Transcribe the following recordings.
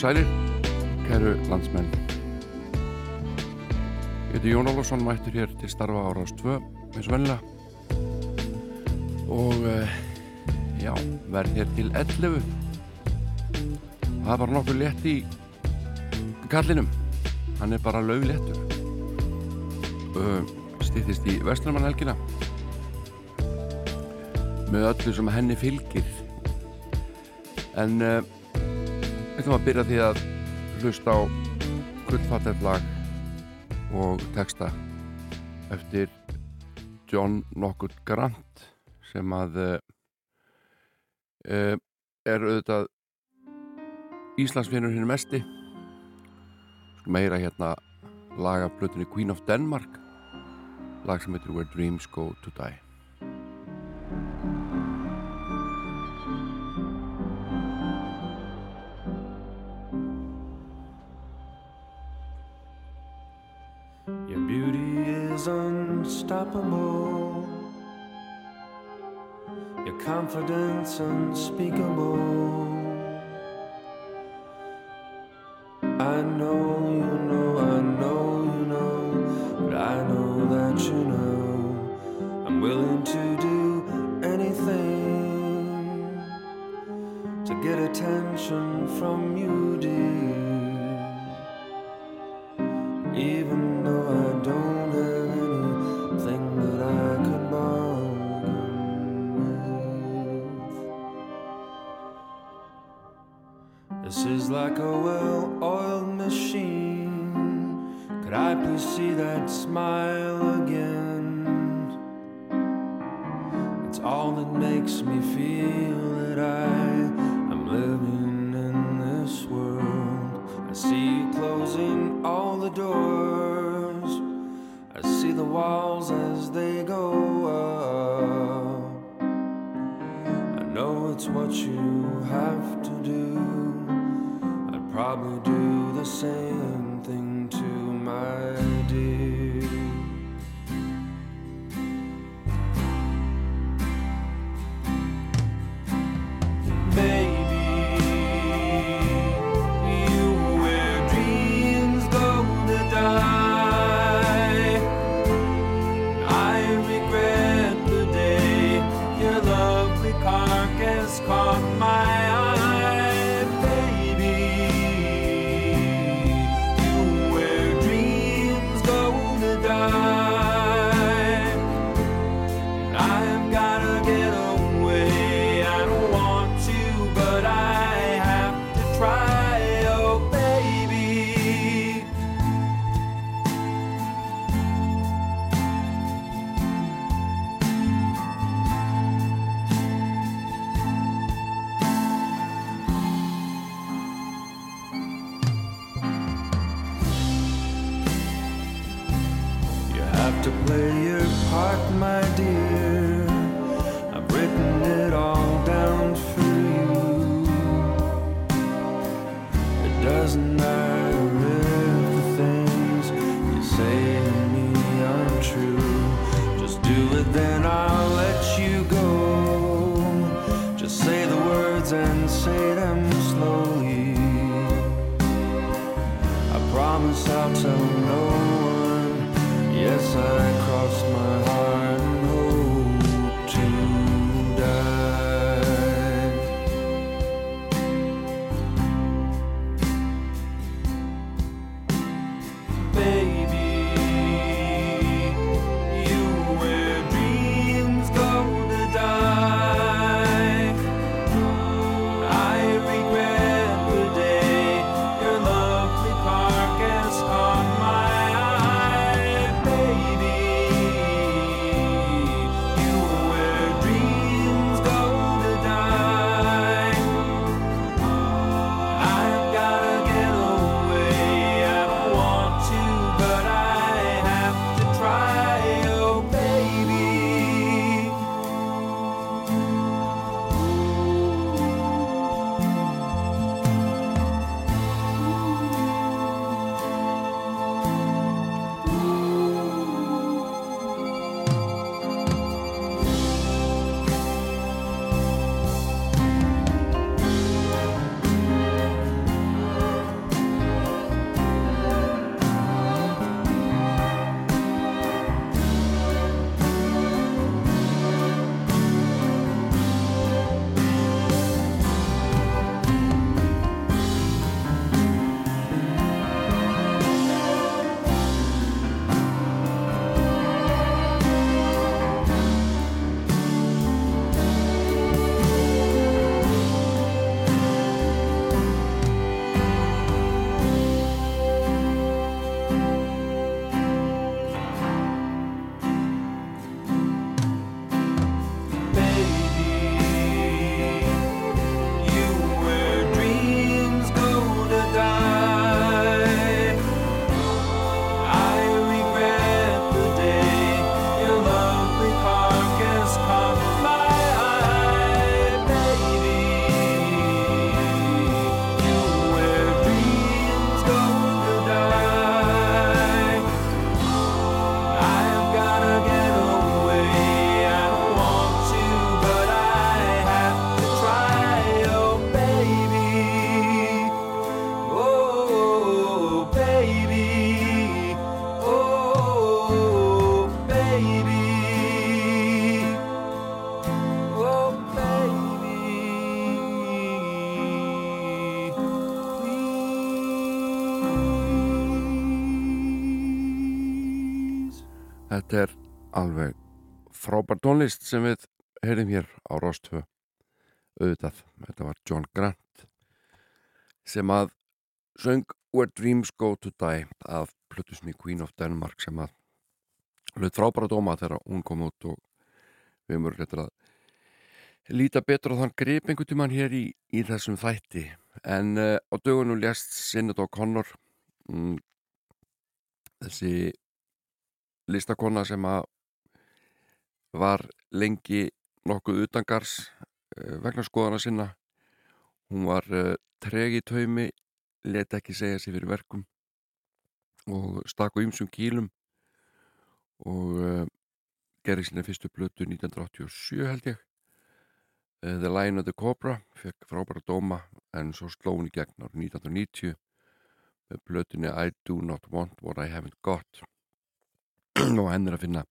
Sælir, kæru landsmenn. Ég heiti Jón Álvarsson, mættur hér til starfa áraðs 2, eins og vennilega. Og uh, já, verð hér til 11. Það er bara nokkuð létt í kallinum. Hann er bara lögléttur. Eh, Stýttist í Vestlumannhelgina. Með öllu sem henni fylgir. En... Við ætlum að byrja því að hlusta á Kullfatterlag og texta eftir John Knockwood Grant sem að uh, er auðvitað Íslandsfinnur hinn mesti meira hérna laga flutinni Queen of Denmark lag sem heitir Where Dreams Go To Die unstoppable. Your confidence unspeakable. I know you know, I know you know, but I know that you know I'm willing to do anything to get attention from you, dear. Like a well oiled machine. Could I please see that smile again? It's all that makes me feel that I Þetta er alveg frábær tónlist sem við heyrim hér á Rostvö. Auðvitað, þetta var John Grant sem að söng Where Dreams Go To Die af Plutusni Queen of Denmark sem að hlut frábæra dóma þegar hún kom út og við mörgum þetta að líta betur á þann grip einhvern tímann hér í, í þessum þætti. En uh, á dögunum lést Sinnit og Connor mm, þessi listakonna sem að var lengi nokkuð utangars uh, vegna skoðana sinna. Hún var uh, treg í taumi let ekki segja sér fyrir verkum og stakku ymsum kílum og uh, gerði sinna fyrstu blötu 1987 held ég. The Lion of the Cobra fekk frábæra dóma en svo sló hún í gegn árið 1990 með blötunni I Do Not Want What I Haven't Got og henn er að finna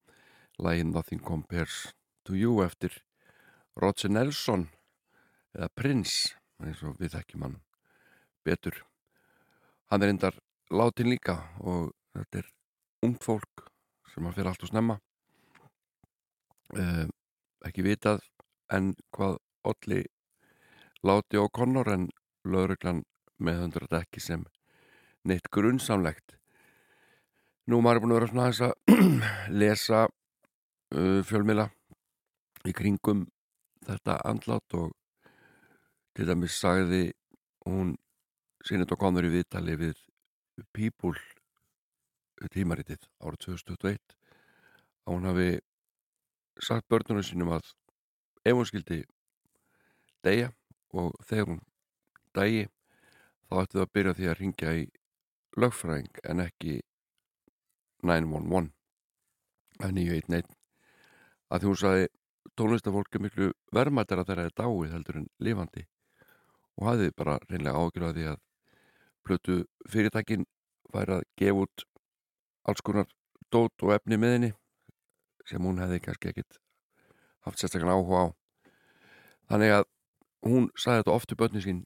lægin Nothing Compares to You eftir Roger Nelson eða Prince eins og við þekkjum hann betur. Hann er endar látin líka og þetta er ung fólk sem að fyrir allt og snemma. Uh, ekki vitað en hvað olli láti og Connor en lauruglan með hundrat ekki sem neitt grunnsamlegt nú maður er búin að vera svona aðeins að lesa uh, fjölmila í kringum þetta andlát og til dæmis sagði hún sinnet og konur í viðtali við People tímaritið árið 2021 að hún hafi sagt börnunum sínum að ef hún skildi deyja og þegar hún dægi þá ættu það að byrja því að ringja í lögfræðing en ekki 911 að 911 að því hún saði tónlistafólk er miklu vermaðar að þeirra er dáið heldur en lifandi. Og hafði bara reynlega ágjörða því að plötu fyrirtækin væri að gefa út alls konar dót og efni með henni sem hún hefði kannski ekkit haft sérstaklega áhuga á. Þannig að hún sagði þetta ofti börni sín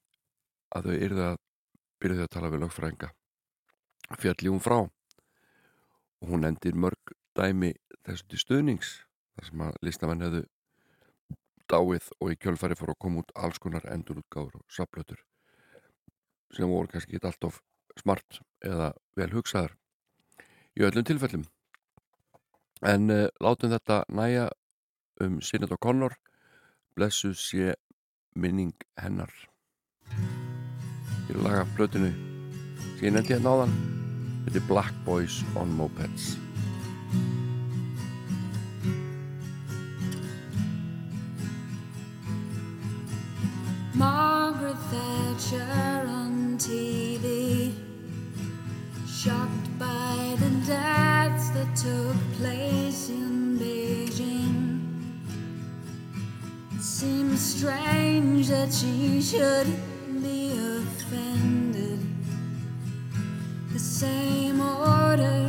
að þau yrðu að byrja þau að tala við lögfræðinga. Fjalli hún frá og hún endir mörg dæmi þessu til stuðnings þar sem að listamenn hefðu dáið og í kjölfæri fór að koma út alls konar endurútgáður og saplötur sem voru kannski ekki alltof smart eða vel hugsaðar í öllum tilfellum. En uh, látum þetta næja um Sinet og Connor blessu sé minning hennar. Í laga blötinu sem ég nefndi hérna áðan þetta er Black Boys on Mopeds Margaret Thatcher on TV, shocked by the deaths that took place in Beijing. It seems strange that she should be offended. The same orders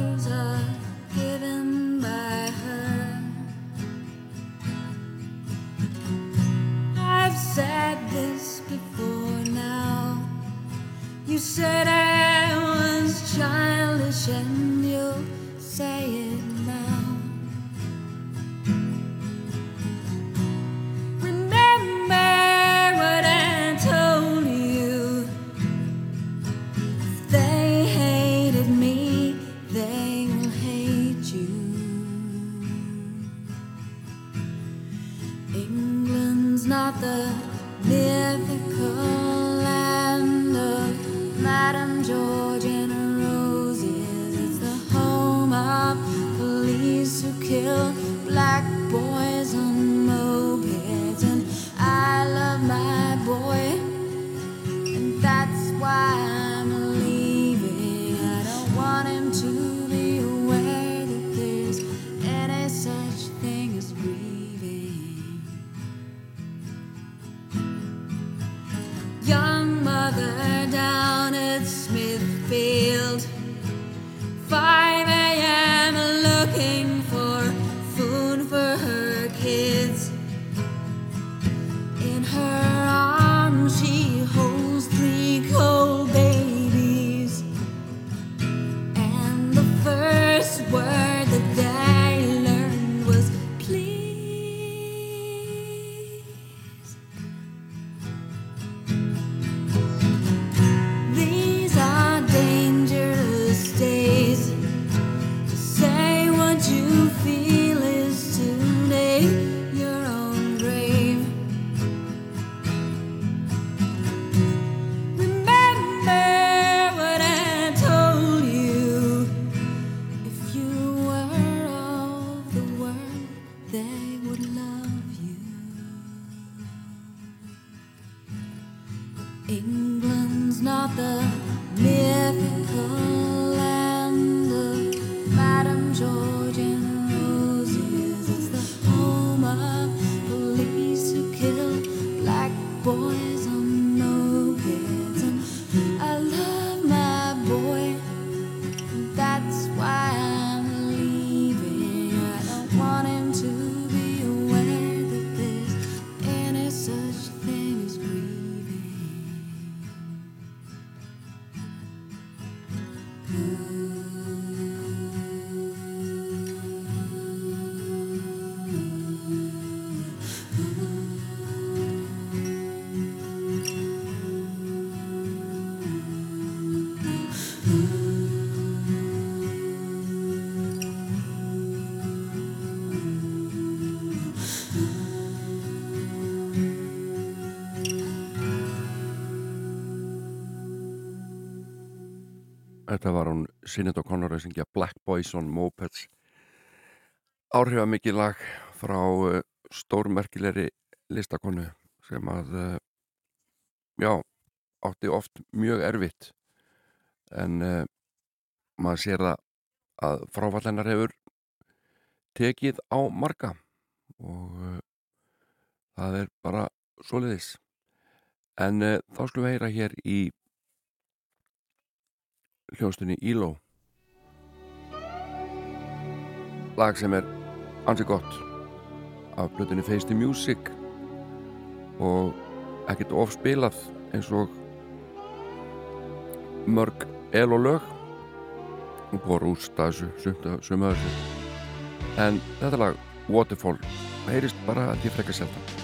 Þetta var hún Sinet og Connor að syngja Black Boys on Mopeds. Áhrifamikið lag frá uh, stórmerkilegri listakonu sem að uh, já, átti oft mjög erfitt. En uh, maður sér það að fráfallennar hefur tekið á marga og uh, það er bara soliðis en uh, þá skulum við heyra hér í hljónstunni Íló. Lag sem er ansi gott. Af blötunni Face the Music. Og ekkert ofspilað eins og mörg el og lög. Og búið að rústa þessu sumu að þessu. En þetta lag Waterfall heyrist bara að ég frekka selta So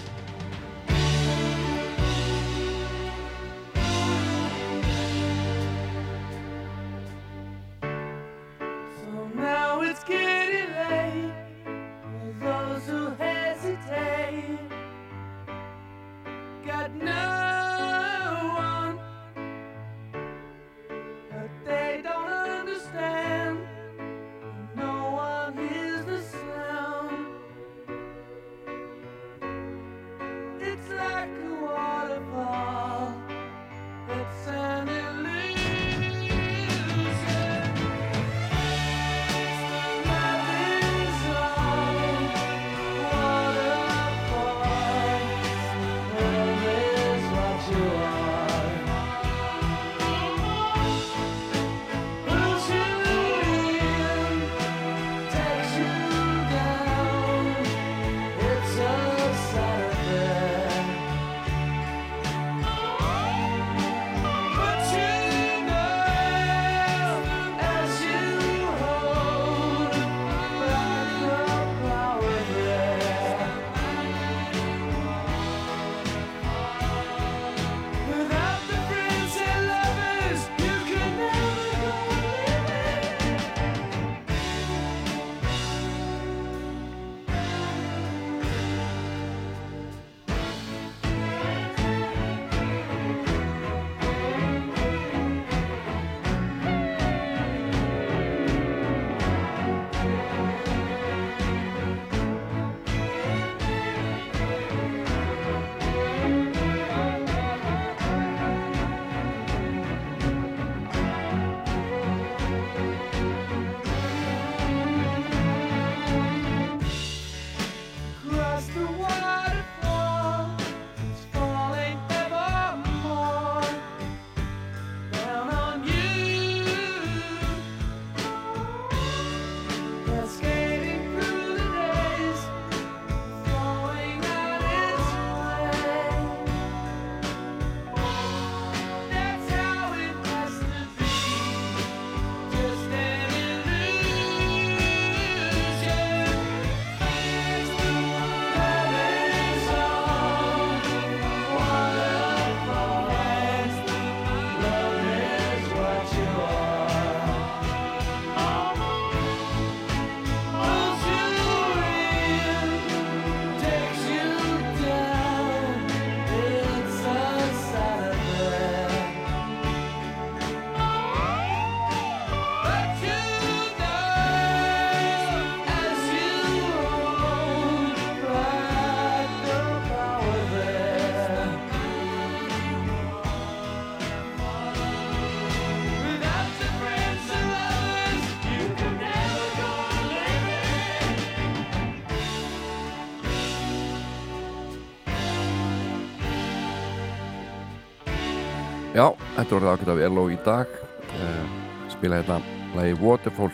Já, þetta voru það ákveð af LO í dag. Uh, spila hérna lagi Waterfall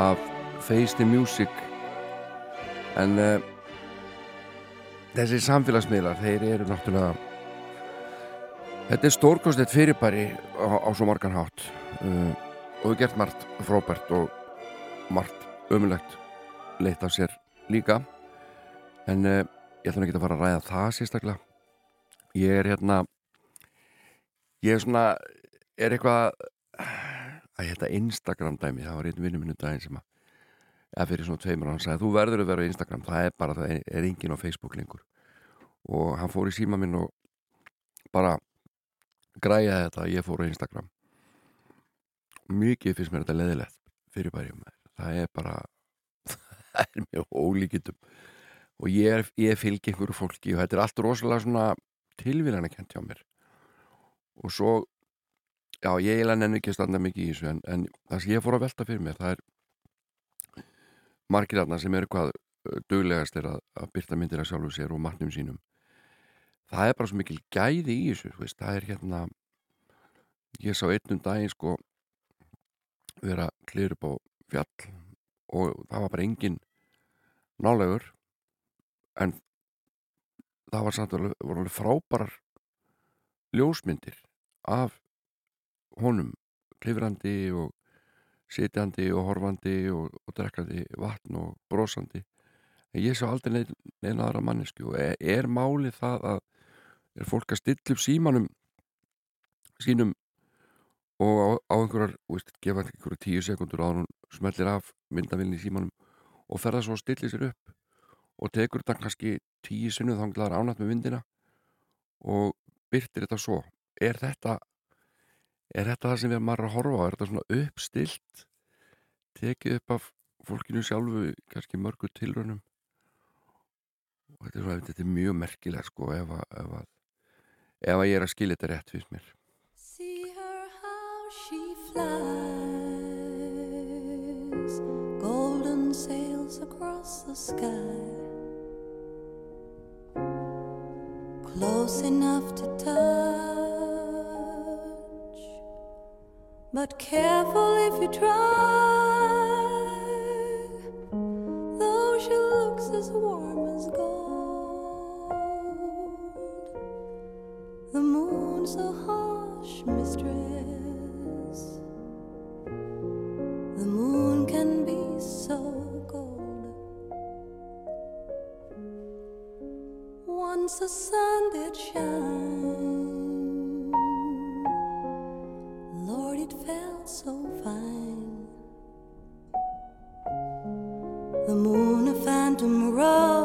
af Face the Music. En uh, þessi samfélagsmiðlar þeir eru náttúrulega þetta er stórkostið fyrirbæri á, á svo margan hátt. Uh, og við gert margt frábært og margt ömulegt leitt af sér líka. En ég ætla nú ekki að fara að ræða það sérstaklega. Ég er hérna ég er svona er eitthvað að þetta Instagram dæmi, það var einn vinnu minni daginn sem að eða fyrir svona tveimur hann sagði þú verður að vera á Instagram, það er bara það er, er engin á Facebook lengur. Og hann fór í síma minn og bara græjaði þetta að ég fór á Instagram. Mikið finnst mér þetta leðilegt fyrir bæri það er bara það er mjög ólíkitum og ég, ég fylgi einhverju fólki og þetta er allt rosalega svona tilvíðan að kent hjá mér og svo já, ég eiginlega nenni ekki að standa mikið í þessu en, en það sem ég fór að velta fyrir mér það er margir þarna sem eru hvað duglegast er að, að byrta myndir af sjálfu sér og matnum sínum. Það er bara svo mikil gæði í þessu veist, það er hérna ég sá einnum daginn sko vera klirur upp á fjall og það var bara engin nálegur en það var samt voru alveg frábærar ljósmyndir af honum klifrandi og sitjandi og horfandi og, og drekkandi vatn og brosandi. En ég sá aldrei neina, neina aðra mannesku og er, er málið það að er fólk að stilla upp símanum sínum og á, á einhverjar, veist, gefa einhverjar tíu sekundur á hann smellir af myndavilni í símanum og fer það svo að stilla sér upp og tekur þetta kannski tíu sinnuð þanglaðar ánætt með vindina og byrtir þetta svo er þetta er þetta það sem við maður að horfa á? Er þetta svona uppstilt tekið upp af fólkinu sjálfu kannski mörgu tilraunum? Og þetta er, svona, þetta er mjög merkilega sko ef að, ef að ef að ég er að skilja þetta rétt fyrst mér. See her how she flies, golden sails across the sky, close enough to touch, but careful if you try. Though she looks as warm as gold. The moon's a harsh mistress. The moon can be so cold. Once the sun did shine. tomorrow.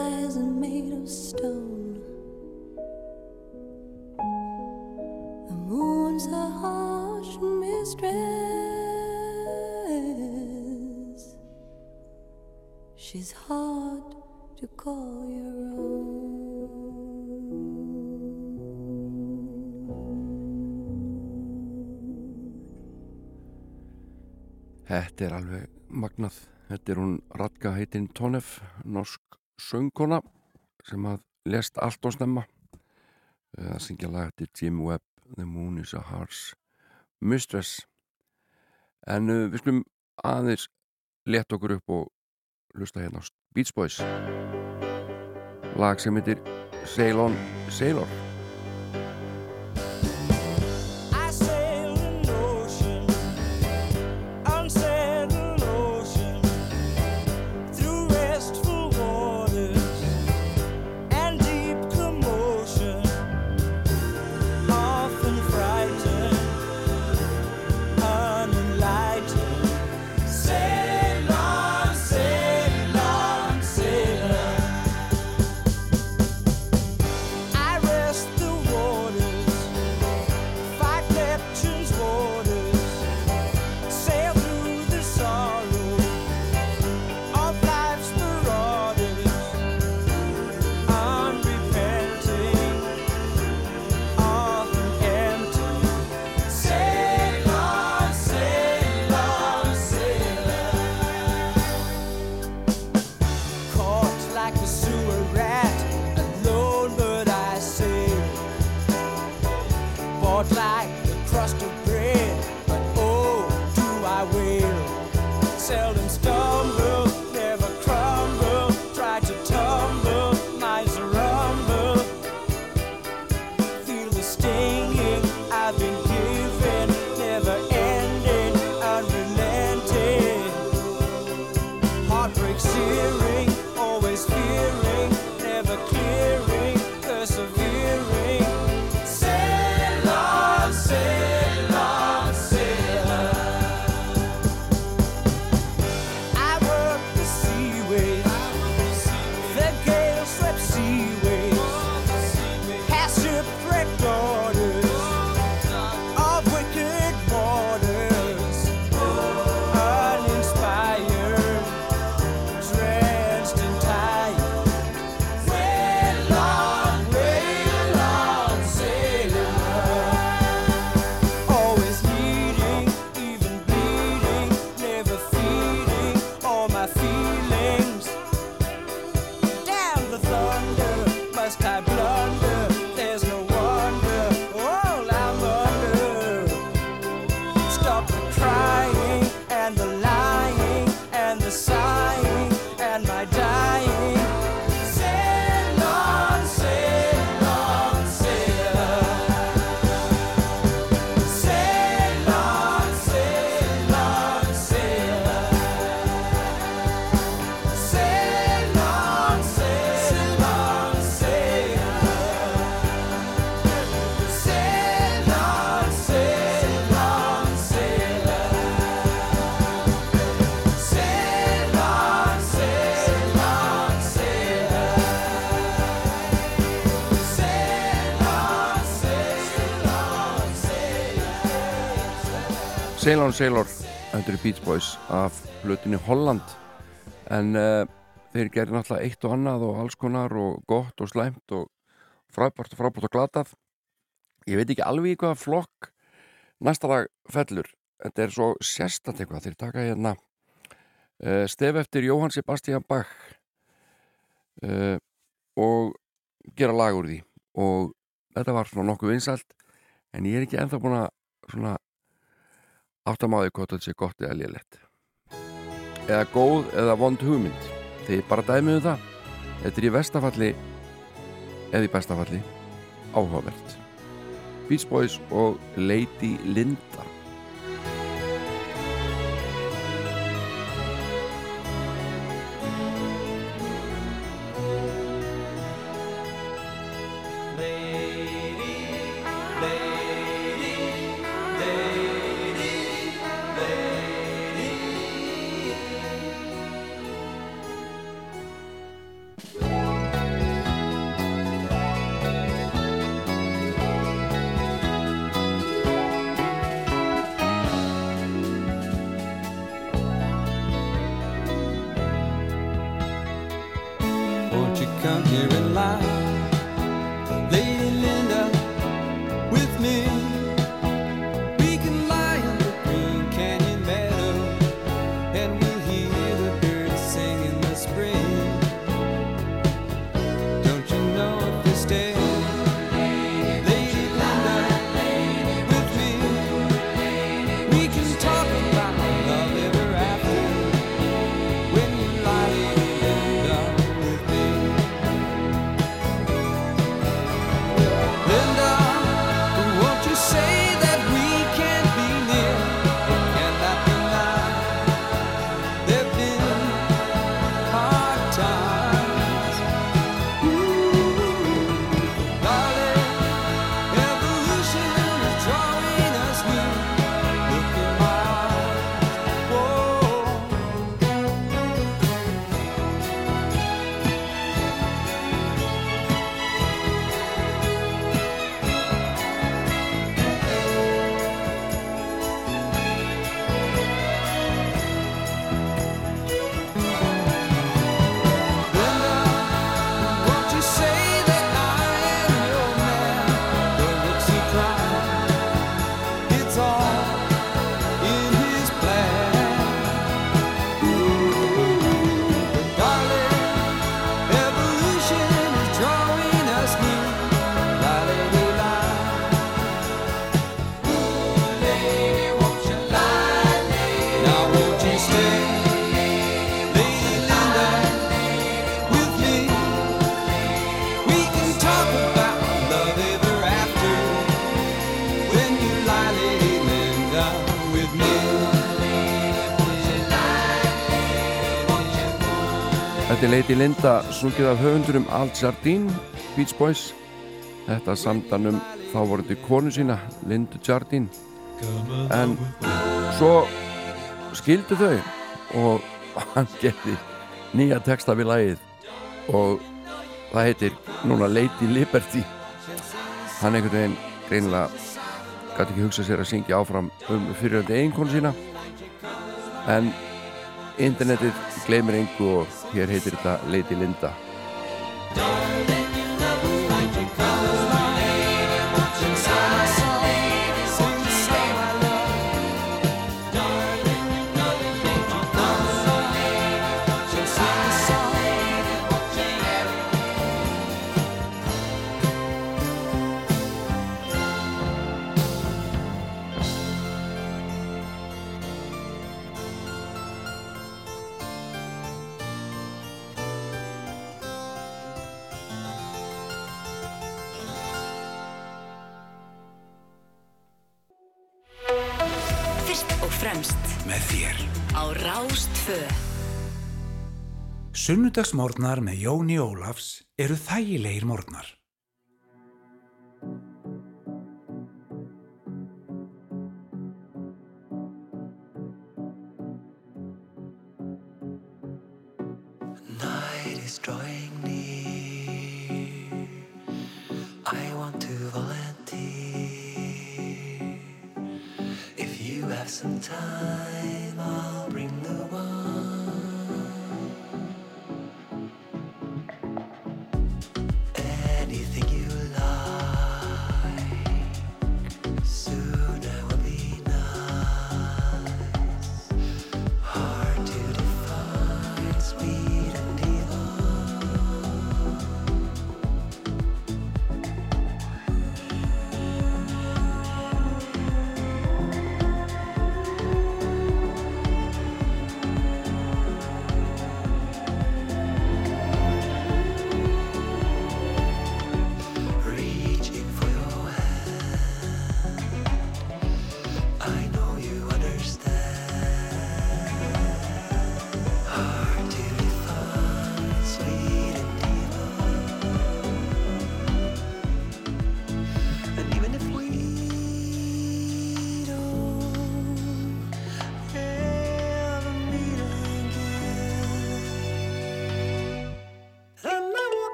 The skies are made of stone. The moon's a harsh mistress. She's hard to call your own. Þetta er alveg magnað. Þetta er hún Radka heitin Tónef, norsk söngkona sem að lest allt og snemma. Eh, Það syngja lag til Jim Webb, The Moon is a Harsh Mistress. En uh, við skulum aðeins leta okkur upp og hlusta hérna á Beach Boys. Lag sem heitir Sail on Sailor. Sailor Sailor. Þetta eru Beach Boys af hlutinni Holland. En uh, þeir gerir náttúrulega eitt og annað og alls konar og gott og slæmt og frábært og frábært og glatað. Ég veit ekki alveg í hvaða flokk næsta lag fellur. Þetta er svo sérstætt eitthvað þeir taka hérna. Uh, stef eftir Jóhann Sebastian Bach uh, og gera lag úr því. Og þetta var svona nokkuð vinsælt en ég er ekki ennþá búin að svona áttamáði hvort þetta sé gott eða lélegt eða góð eða vond hugmynd. Þegar bara dæmiðu það. Þetta er í vestafalli eða í bestafalli áhugavert. Beach Boys og Lady Linda Lady Linda, sungið af höfundurum Al Jardine, Beach Boys. Þetta samdanum þá voruði konu sína, Linda Jardine. En svo skildu þau og hann gerði nýja texta við lagið og það heitir núna Lady Liberty. Hann einhvern veginn greinilega gæti ekki hugsað sér að syngja áfram um fyriröndi eiginkonu sína en internetið gleymir engu og hér heitir þetta Lady Linda Sunnudagsmórnar með Jóni Ólafs eru þægilegir mórnar. some time, I'll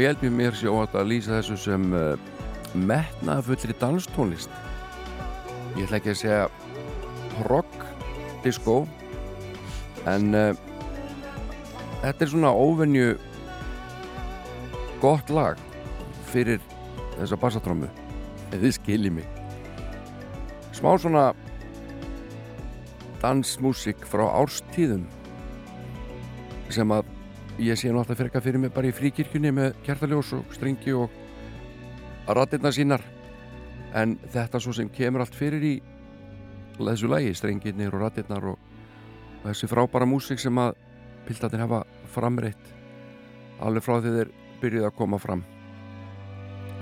ég held mér mér sé óvægt að lýsa þessu sem uh, metnaðafullri danstónlist. Ég ætla ekki að segja rock disco en uh, þetta er svona óvenju gott lag fyrir þessa bassatrómu ef þið skiljið mig. Smá svona dansmúsík frá árstíðum sem að ég sé nú alltaf freka fyrir mig bara í fríkirkjunni með kertaljós og strengi og ratirna sínar. En þetta svo sem kemur allt fyrir í þessu lagi, strengirnir og ratirnar og, og þessi frábæra músík sem að pildarnir hafa framreitt alveg frá því þeir byrjuð að koma fram.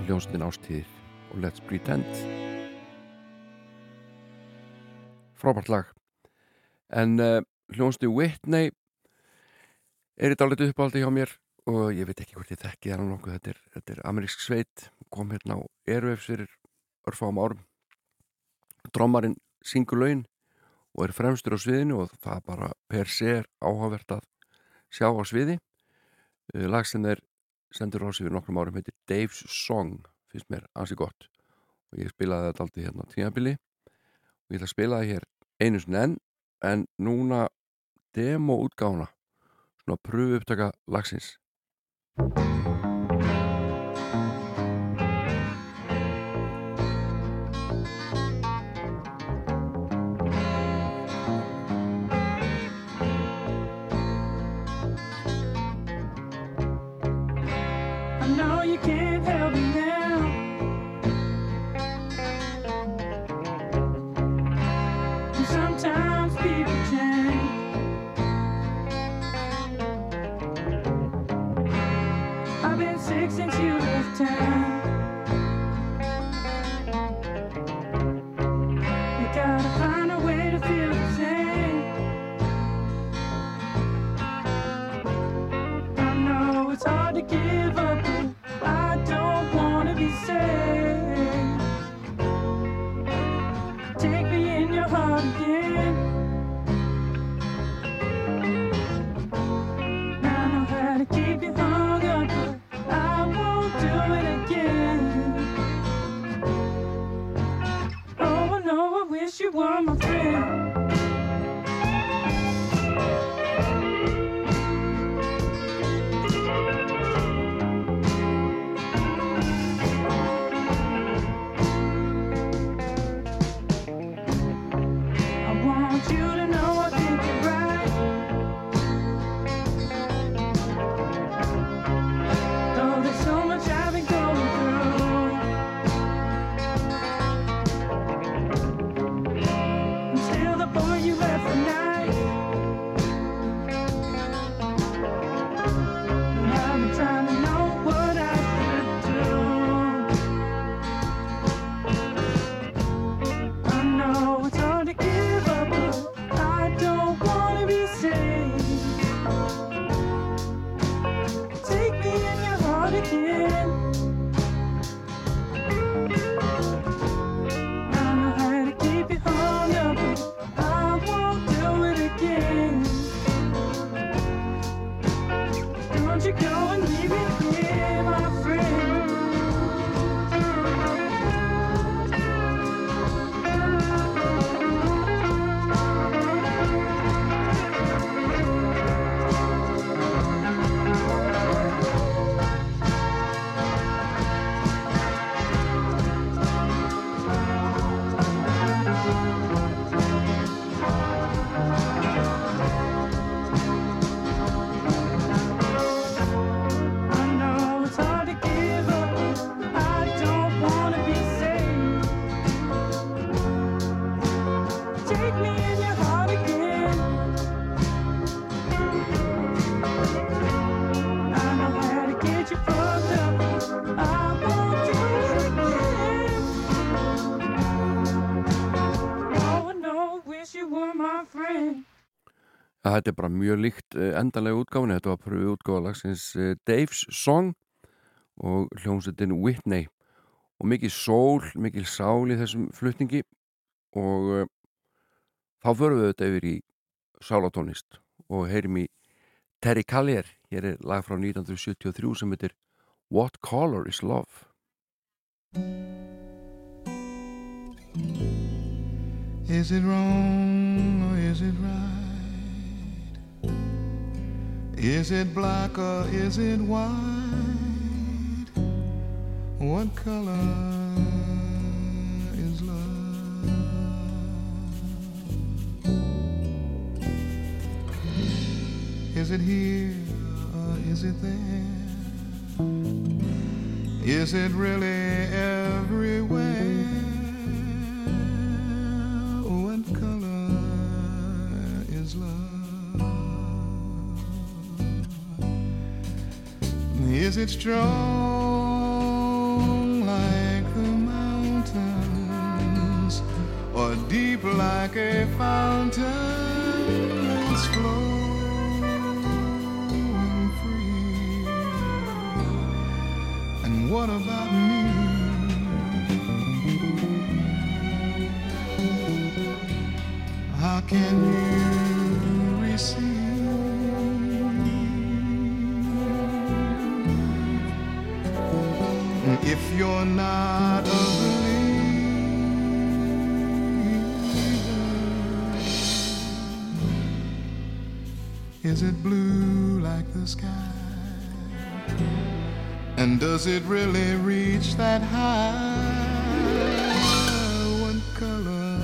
Hljónstin ástíðir og Let's Pretend. Frábært lag. En uh, hljónstin Whitney er þetta alveg uppáldi hjá mér og ég veit ekki hvort ég þekki hann nokkuð. Þetta er, þetta er amerísk sveit kom hérna á Airwaves fyrir örfáum árum. Drömmarinn syngur laun og er fremstur á sviðinu og það bara per se er áhugavert að sjá á sviði. Eh, lag sem er sendur á sig fyrir nokkrum árum heitir Dave's Song finnst mér ansi gott. Og ég spilaði þetta aldrei hérna á tímabili. Og ég ætla að spila það hér einu sinni enn en núna demo útgána svona pröfu upptaka lagsins again. Þetta er bara mjög líkt eh, endanlega útgáfni, þetta var pröfu útgáfa lagsins eh, Dave's Song og hljómsveitin Whitney. Og mikið sól, mikið sál í þessum flutningi og uh, þá förum við þetta yfir í sálatónlist og heyrim í Terry Callier, hér er lag frá 1973 sem heitir What Color is Love? Is it wrong or is it right? Is it black or is it white? What color is love? Is it here or is it there? Is it really everywhere? Is it strong like the mountains or deep like a fountain that's flowing free? And what about me? How can you receive? If you're not a believer? Is it blue like the sky? And does it really reach that high? What color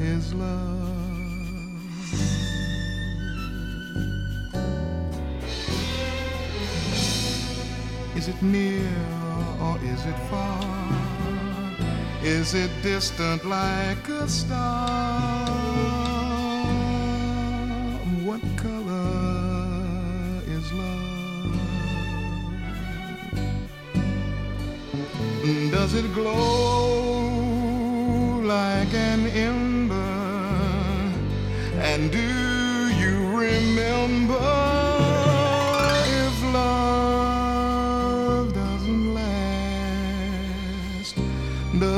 is love? Is it near or is it far? Is it distant like a star? What color is love? Does it glow like an ember? And do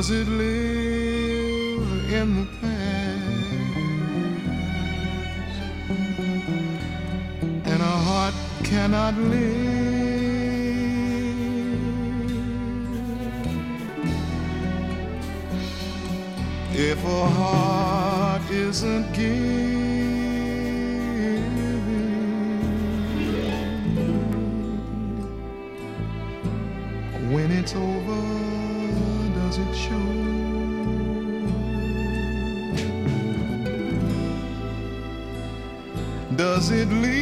Does it live in the past? And a heart cannot live. If a heart isn't giving, Does it leave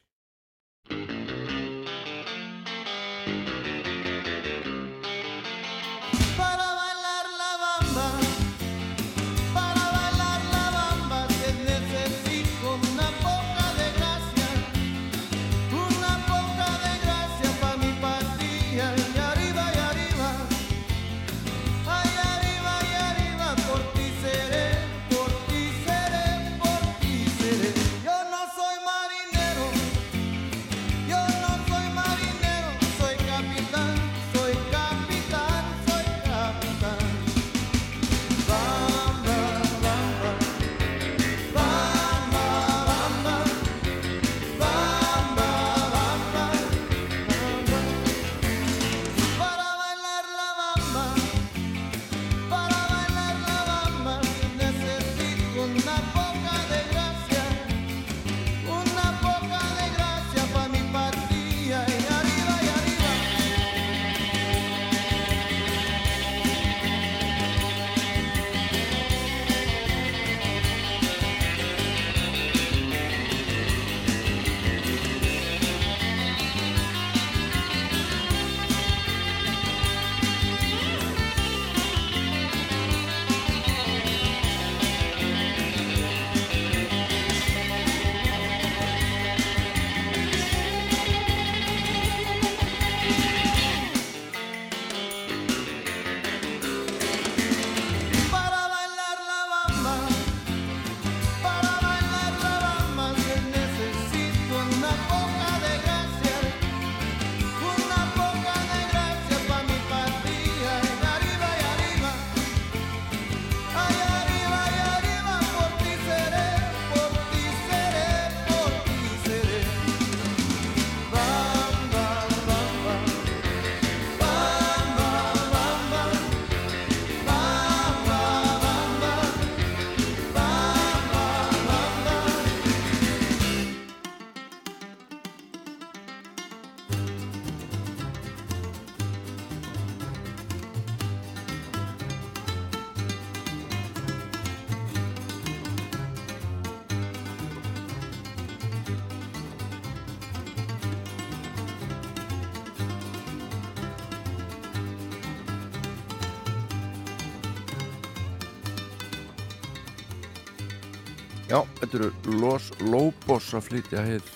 Þetta eru Los Lobos að flytja heið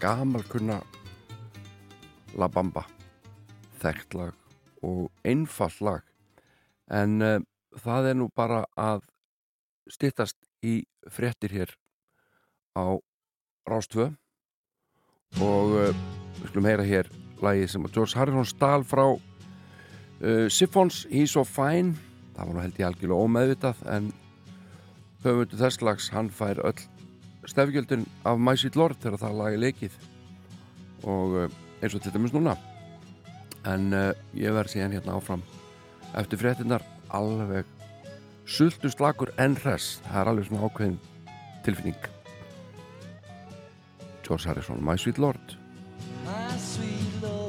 gamalkunna La Bamba. Þekkt lag og einfall lag. En uh, það er nú bara að styttast í fréttir hér á Rástvö og uh, við skulum heyra hér lagið sem að George Harrison stál frá uh, Siphons He's So Fine. Það var nú held ég algjörlega ómeðvitað en höfundu þess lags hann fær öll stefgjöldin af My Sweet Lord þegar það lagi leikið. Og uh, eins og til dæmis núna. En uh, ég verð síðan hérna áfram eftir fréttinnar alveg sultu slakur en hress. Það er alveg svona ákveðin tilfinning. George Harrison, My Sweet Lord. My sweet Lord,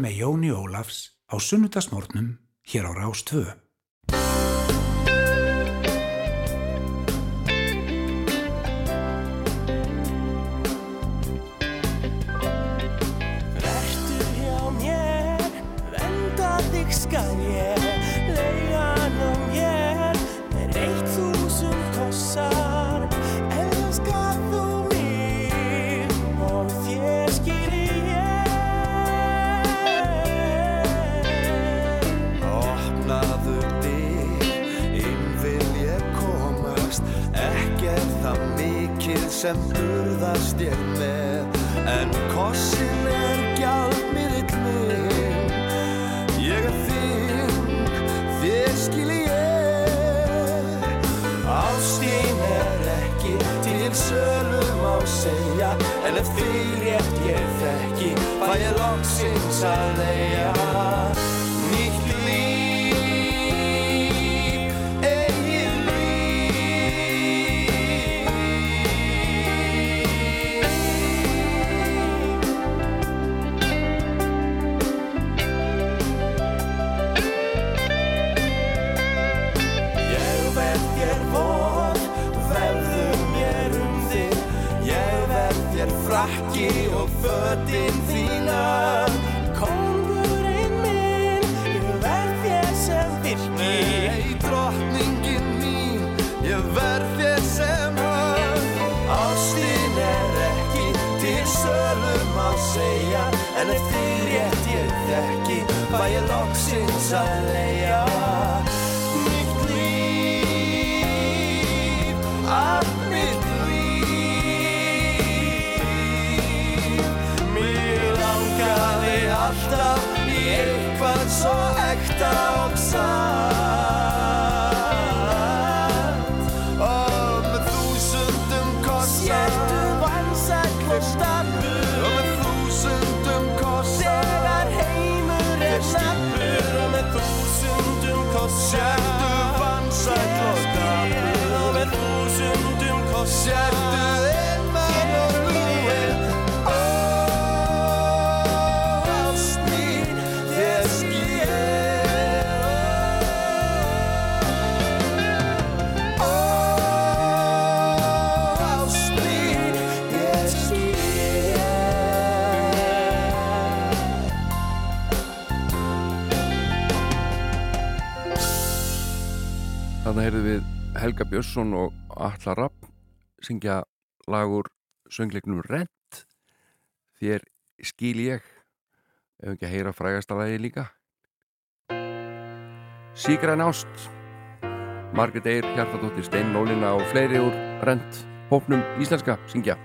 með Jóni Ólafs á sunnudagsmórnum hér á Rástvö. sem burðast ég með. En kossin er gjaldmiðill minn. Ég er þing þér skil ég. Ástín er ekki til sölum á segja. En ef því rétt ég þekki fæ ég loksins að leia Helga Björnsson og Alla Rapp syngja lagur söngleiknum Rent. Þér skil ég. Ef ekki að heyra frægastalagi líka? Sigræn ást. Margret Eyr, Hjartadóttir, Steinn Lólina og fleiri úr Rent hópnum íslenska syngja.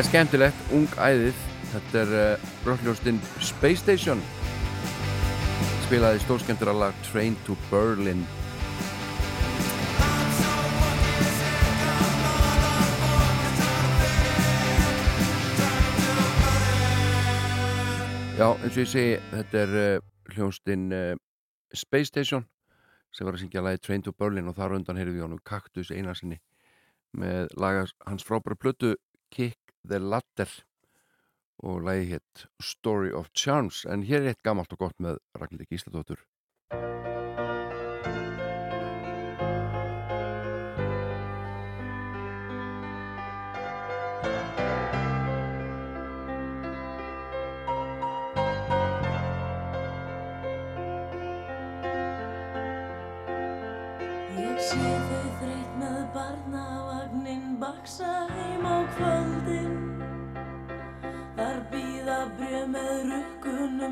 Það er skemmtilegt, ung æðið. Þetta er uh, brottljóstinn Space Station. Spilaði stórskemmtur lag Train to Berlin. Já, eins og ég segi, þetta er uh, hljónstinn uh, Space Station sem var að syngja lagi Train to Berlin og þar undan heyrðu við honum Kaktus einarsinni með laga hans frábæra plötu Kick the Ladder og lagi hétt Story of Charms en hér er eitt gamalt og gott með Ragnhildi Gísladóttur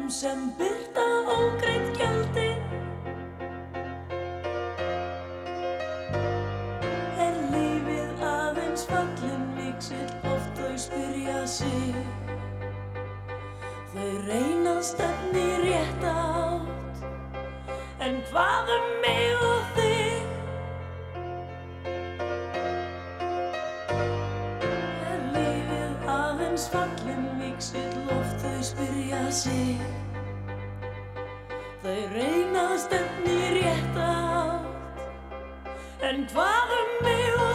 rukkunum sem byrta ógreitt gjöldin Er lífið aðeins fallin miksill oft þau spyrja sig. Þau reyna stefni rétt átt. En hvað um mig og þig? Er lífið aðeins fallin miksill oft þau spyrja sig Þau reyna að stefni rétt átt. En hvað um mig og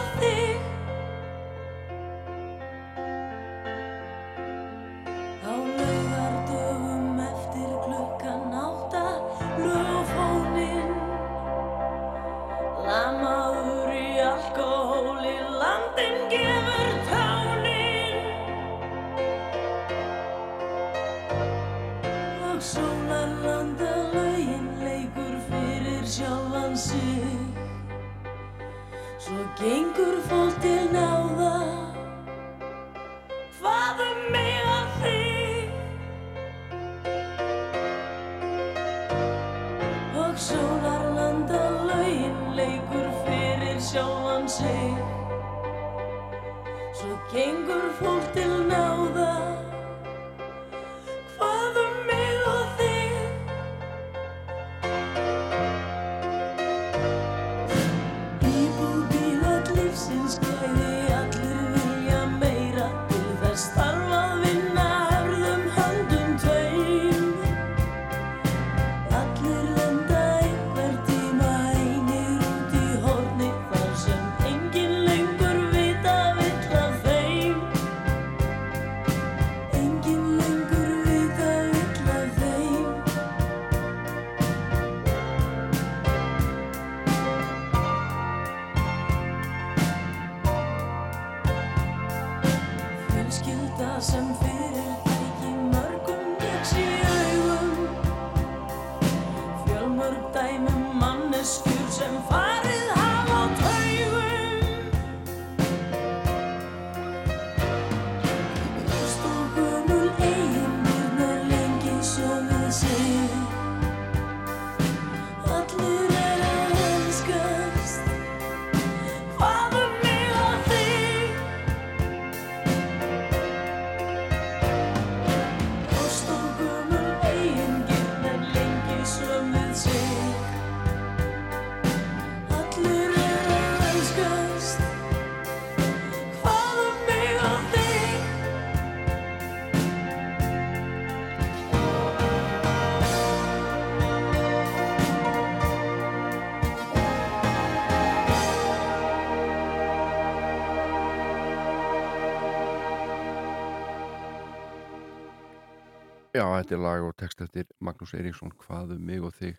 þetta er lag og text eftir Magnús Eiríksson Hvað um mig og þig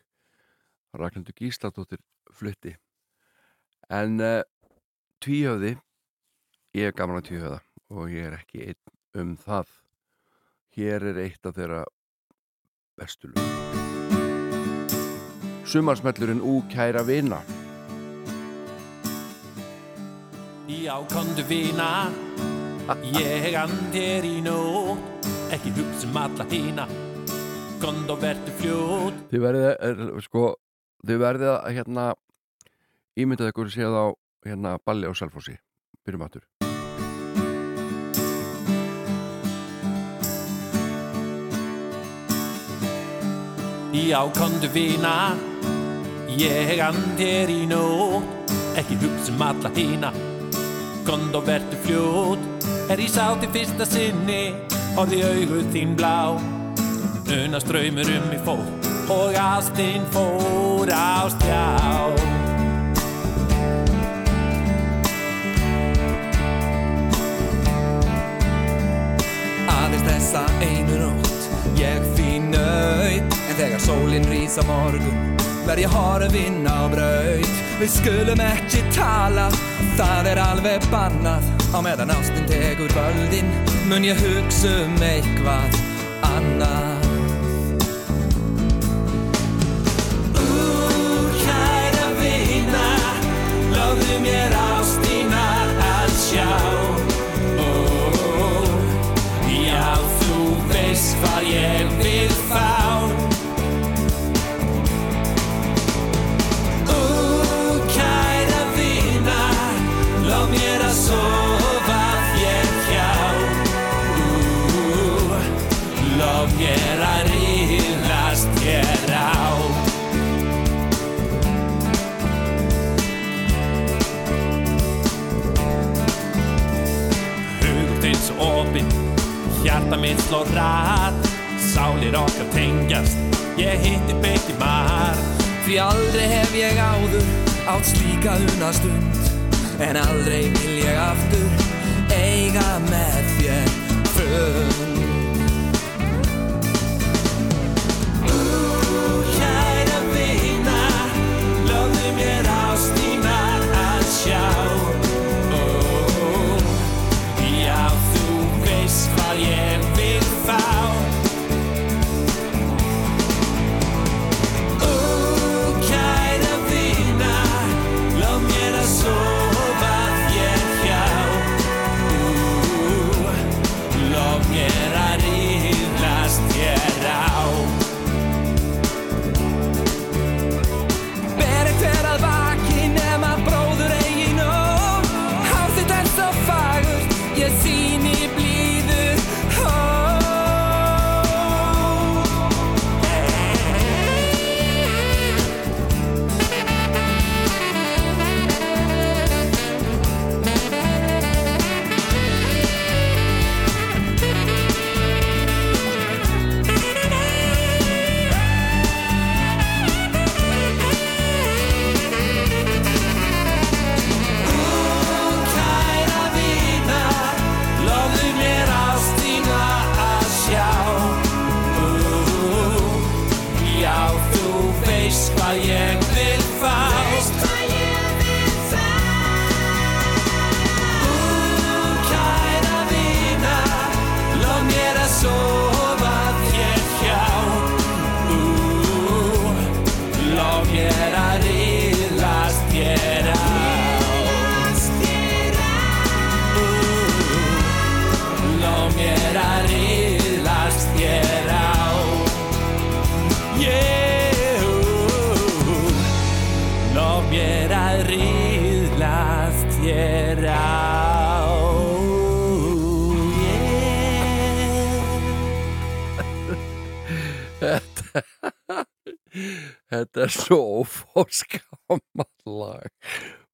Ragnhildur Gísladóttir flutti. En uh, tvíhöfði Ég er gaman að tvíhöfða og ég er ekki einn um það. Hér er eitt af þeirra bestu lög. Sumarsmellurinn Ú kæra vina. Já, komdu vina. Ég andir í nót ekki hugsa um alla hína gond og verður fljóð Þið verðið, er, sko þið verðið að hérna ímyndað ykkur séð á hérna balli á Salfossi, byrjum aftur. Já, kondu vina. Ég andir í nót ekki hugsa um alla hína gond og verður fljóð er í sáti fyrsta sinni. Horði augu þín blá. Una ströymur um í fót Og ástin fór á stjá. Aðeins þessa einu nótt Ég fín nöyt En þegar sólinn rís á morgun Verð ég horfinn á braut. Við skulum ekki tala Það er alveg bannað. Á meðan ástin tekur völdin Mun ég hugsa um eitthvað annað. Ú, kæra vina Lofðu mér ástina að sjá. Ó, Já, þú veist hvað ég hjarta mitt slår rætt Sálir okkar tengjast, ég hitti beitti mar. Því aldrei hef ég áður átt slíka unastund. En aldrei vil ég aftur eiga með þér fund þetta er svo ófórskammal lag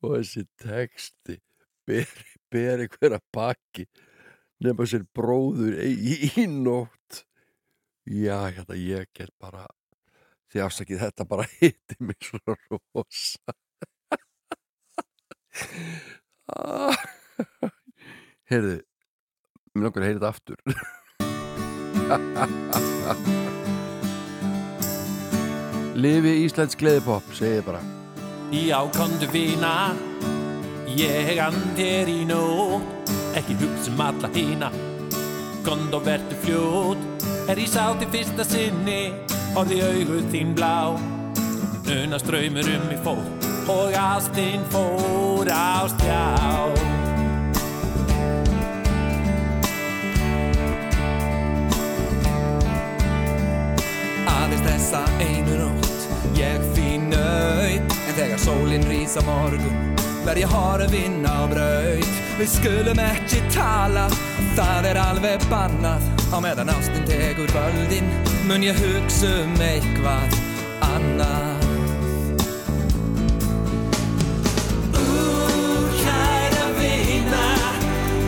og þessi texti ber, ber einhverja baki nefna sér bróður í, í nótt. Já, hérna ég get bara því afsakið þetta bara hitti mig svo rosa. Heyrðu mér langar að heyra þetta aftur Lifi Íslands gleðipopp, segi ég bara. Já, komdu vina Ég andir í nótt Ekki hugsa um alla hína Komdu og vertu fljót Er ég sá til fyrsta sinni Horði augu þín blá. Una ströymur um í fót Og ástin fór á stjá. Aðeins þessa einu Ég fín nöyt En þegar sólinn rís á morgun verð ég horfinn á braut. Við skulum ekki tala, það er alveg bannað. Á meðan ástin tekur völdin mun ég hugsa um eitthvað annað. Kæra vina,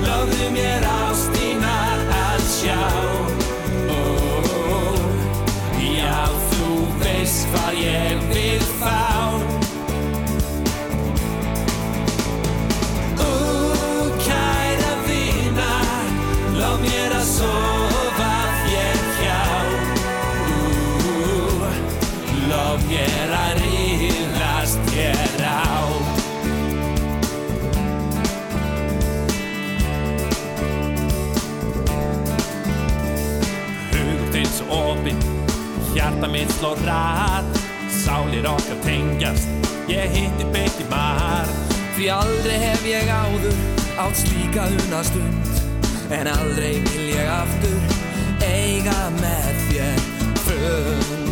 lofðu mér ástina að sjá veist hvað ég vil fá hjarta mitt slår rætt Sálir okkar tengjast, ég hitti beitti mar. Því aldrei hef ég áður átt slíka unastund. En aldrei vil ég aftur eiga með þér fund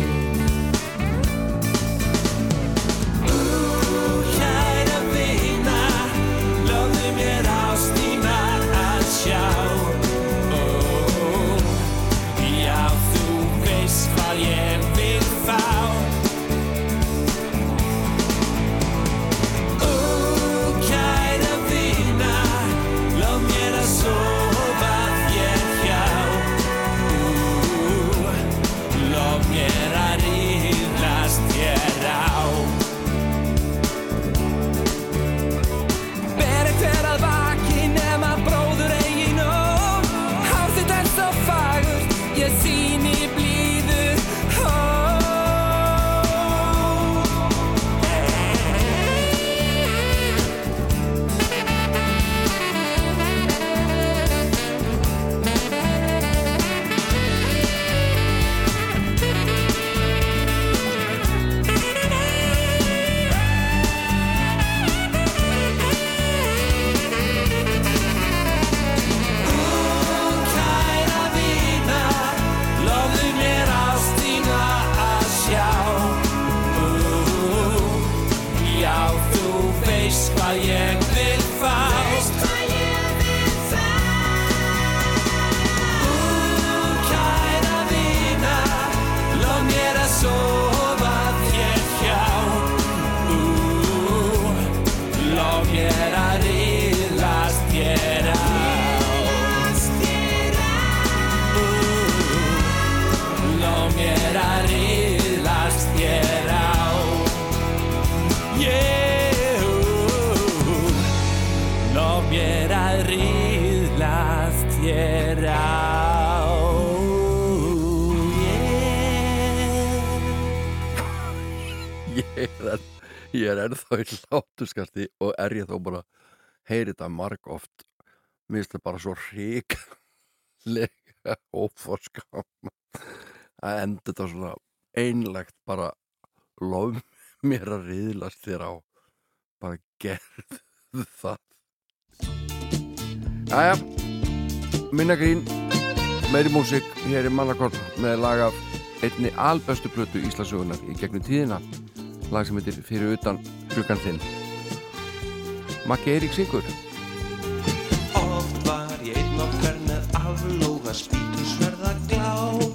ég er ennþá í hlátuskasti og er ég þó bara heyri þetta marg oft mér finnst það bara svo ríklega óforskam að enda þetta svona einlegt bara lof mér að riðlast þér á. Bara gerð það. Jæja, minna grín meiri músík hér í Mannakort með lag af einni albestu plötu Íslasögunar í gegnum tíðina lag sem heitir Fyrir utan klukkan þinn. Maggi Eirík syngur. Oft var ég einn okkar með aflóga spýtusverða glápa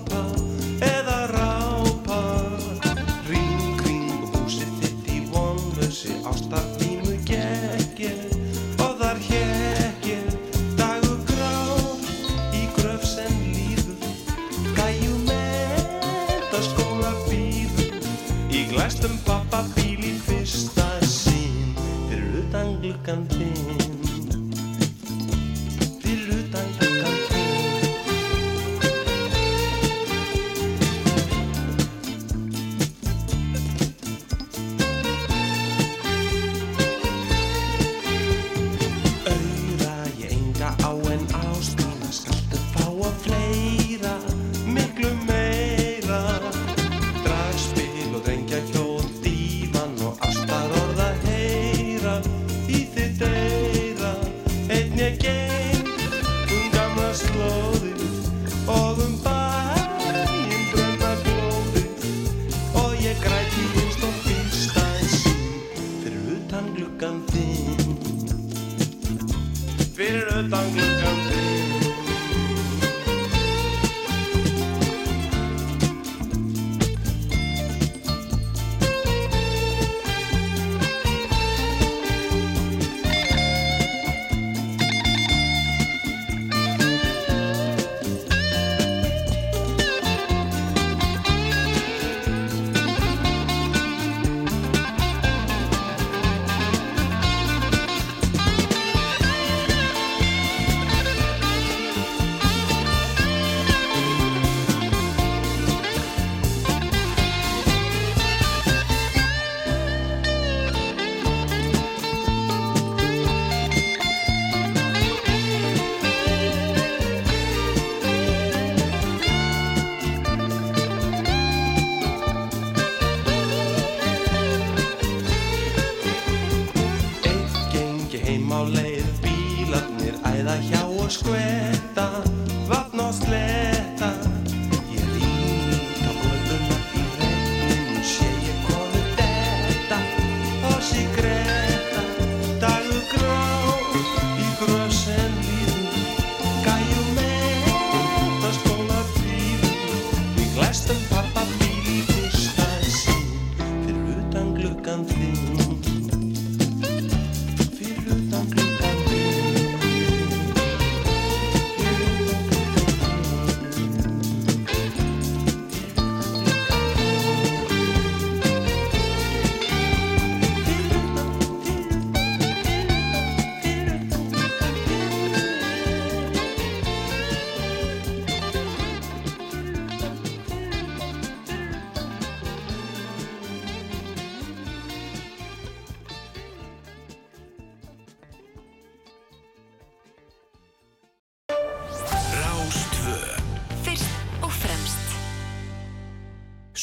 í glæstum pappa bíl í fyrsta sinn. Fyrir utan gluggan þinn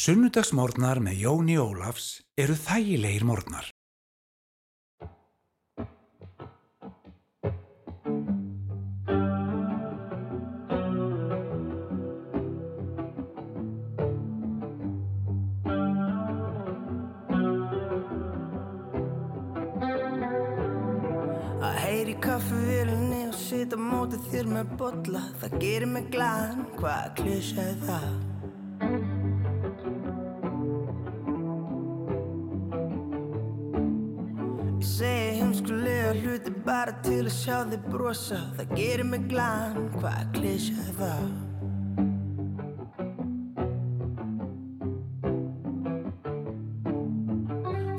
Sunnudagsmórnar með Jóni Ólafs eru þægilegir mórnar. Kaffivélinni og sita á móti þér með bolla Það gerir mig glaðan, hvað klísja er það? Til að sjá þig brosa Það gerir mig glaðan, hvað klísja er það?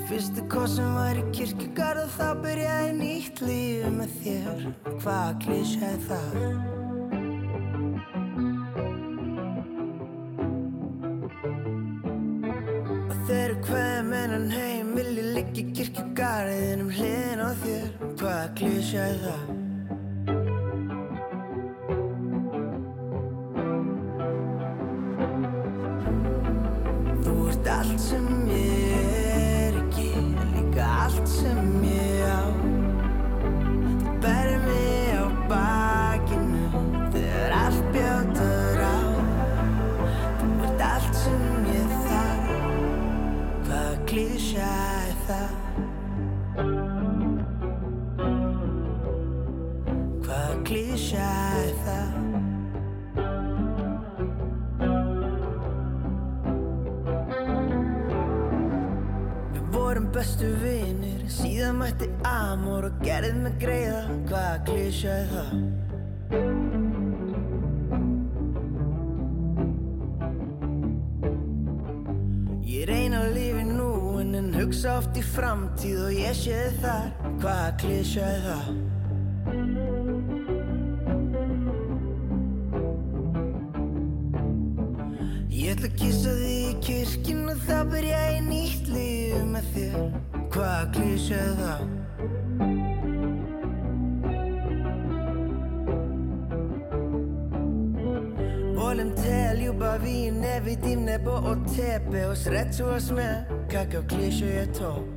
Fyrsti kossin var í kirkjugarð og þá byrjaði nýtt líf með þér Hvað klísja er það? Klísja er það? Klísja er það? Ég reyna að lifi nú en en hugsa oft í framtíð og ég sé þar, hvaða klísja er það? Ég ætla að kissa þig í kirkjun og þá byrja ég nýtt líf með þér Hvaða klísja er það? Vidim nebo od tebe Osrećuvaš me, kakav kliše je to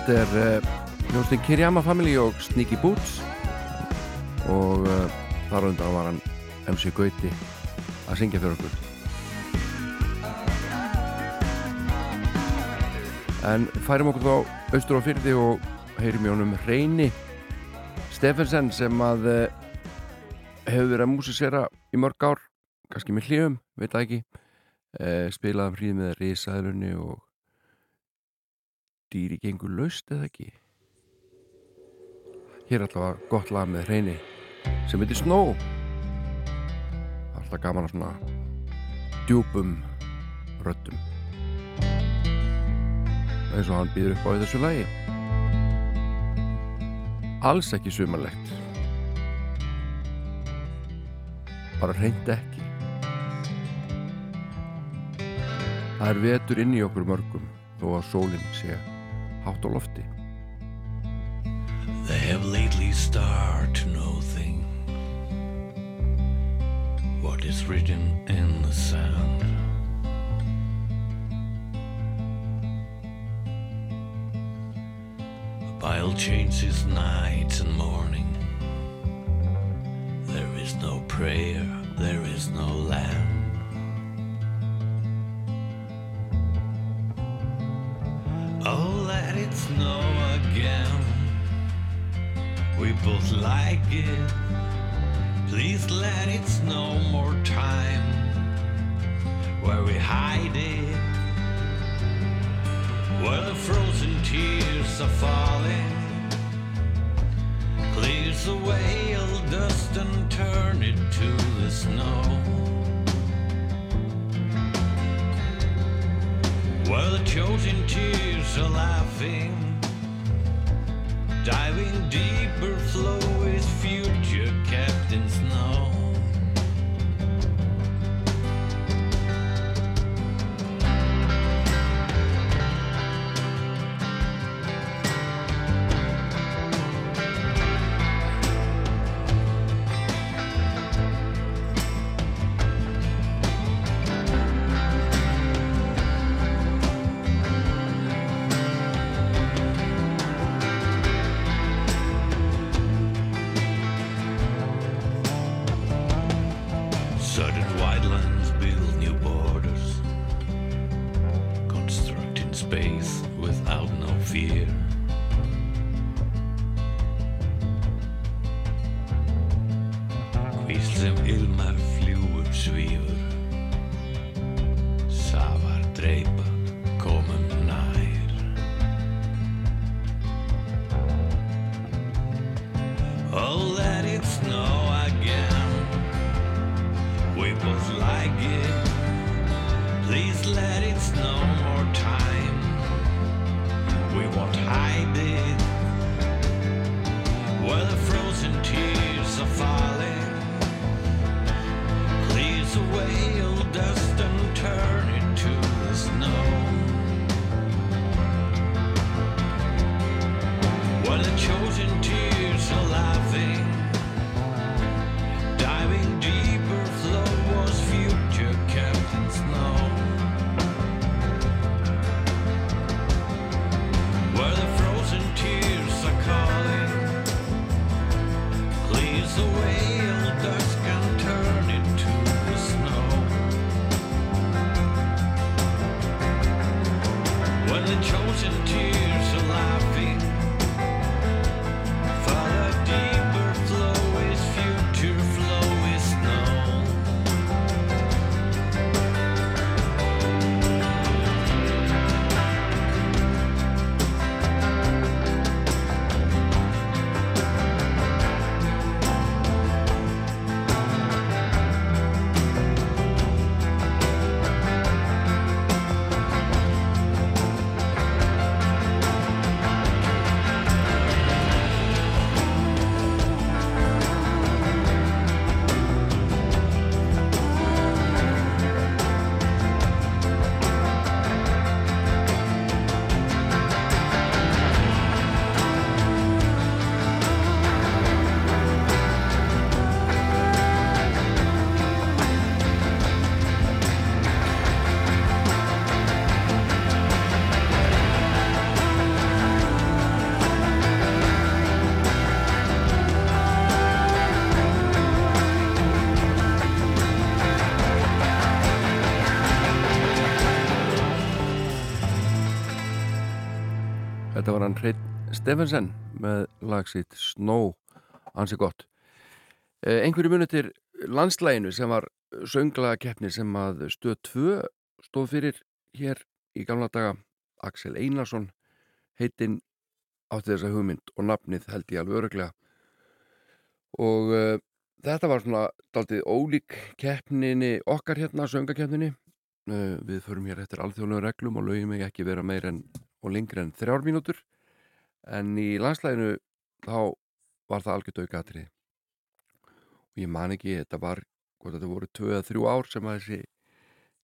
Þetta er uh, hljóstin Kirjama Family og Sneaky Boots. Og uh, þar undan var hann MC Gauti að syngja fyrir okkur. En færum okkur þá austur á fyrði og heyrim í honum Reyni Steffensen sem að uh, hefur verið að músisera í mörg ár kannski með hljöfum, veit það ekki. Spilaðum hríð með risaðlunni og dýri gengur laust eða ekki? Hér er alltaf gott lag með hreini sem heitir Snow. Alltaf gaman að svona djúpum röddum. Eins og hann býður upp á þessu lagi. Alls ekki sumarlegt. Bara hreint ekki. Það er vetur inn í okkur mörgum þó að sólinn sé hátt á lofti They have lately started to know things. What is written in the sand. The Bible changes nights and morning. There is no prayer, there is no land. Oh, let it snow again. We both like it. Please let it snow more time. Where we hide it. Where the frozen tears are falling. Clears away all dust and turn it to the snow. Where the chosen tears are laughing. Diving deeper, flow is future Captain Snow. Hann Hreitt Steffensen með lag sitt Snow, ansi gott. Eh, einhverju munutir landslæginu sem var sönglaga keppni sem að stöð 2 stóð fyrir hér í gamla daga. Axel Einarsson heitinn átti þessa hugmynd og nafnið held ég alveg öruglega og uh, þetta var svona daldið ólík keppninni okkar hérna, söngakeppninni. Uh, við förum hér eftir alþjóðlega reglum og lögjum ekki vera meir en og lengri en þrjár mínútur en í landslæginu þá var það algjört aukaðrið og ég man ekki þetta var, hvort þetta voru tvö eða þrjú ár sem að þessi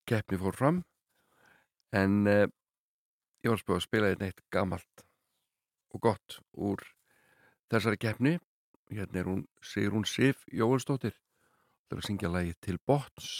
keppni fór fram. En uh, ég var spila að spila þetta eitt gamalt og gott úr þessari keppni. Hérna er hún Sigrún Sif Jóelsdóttir það er að syngja lagi til bots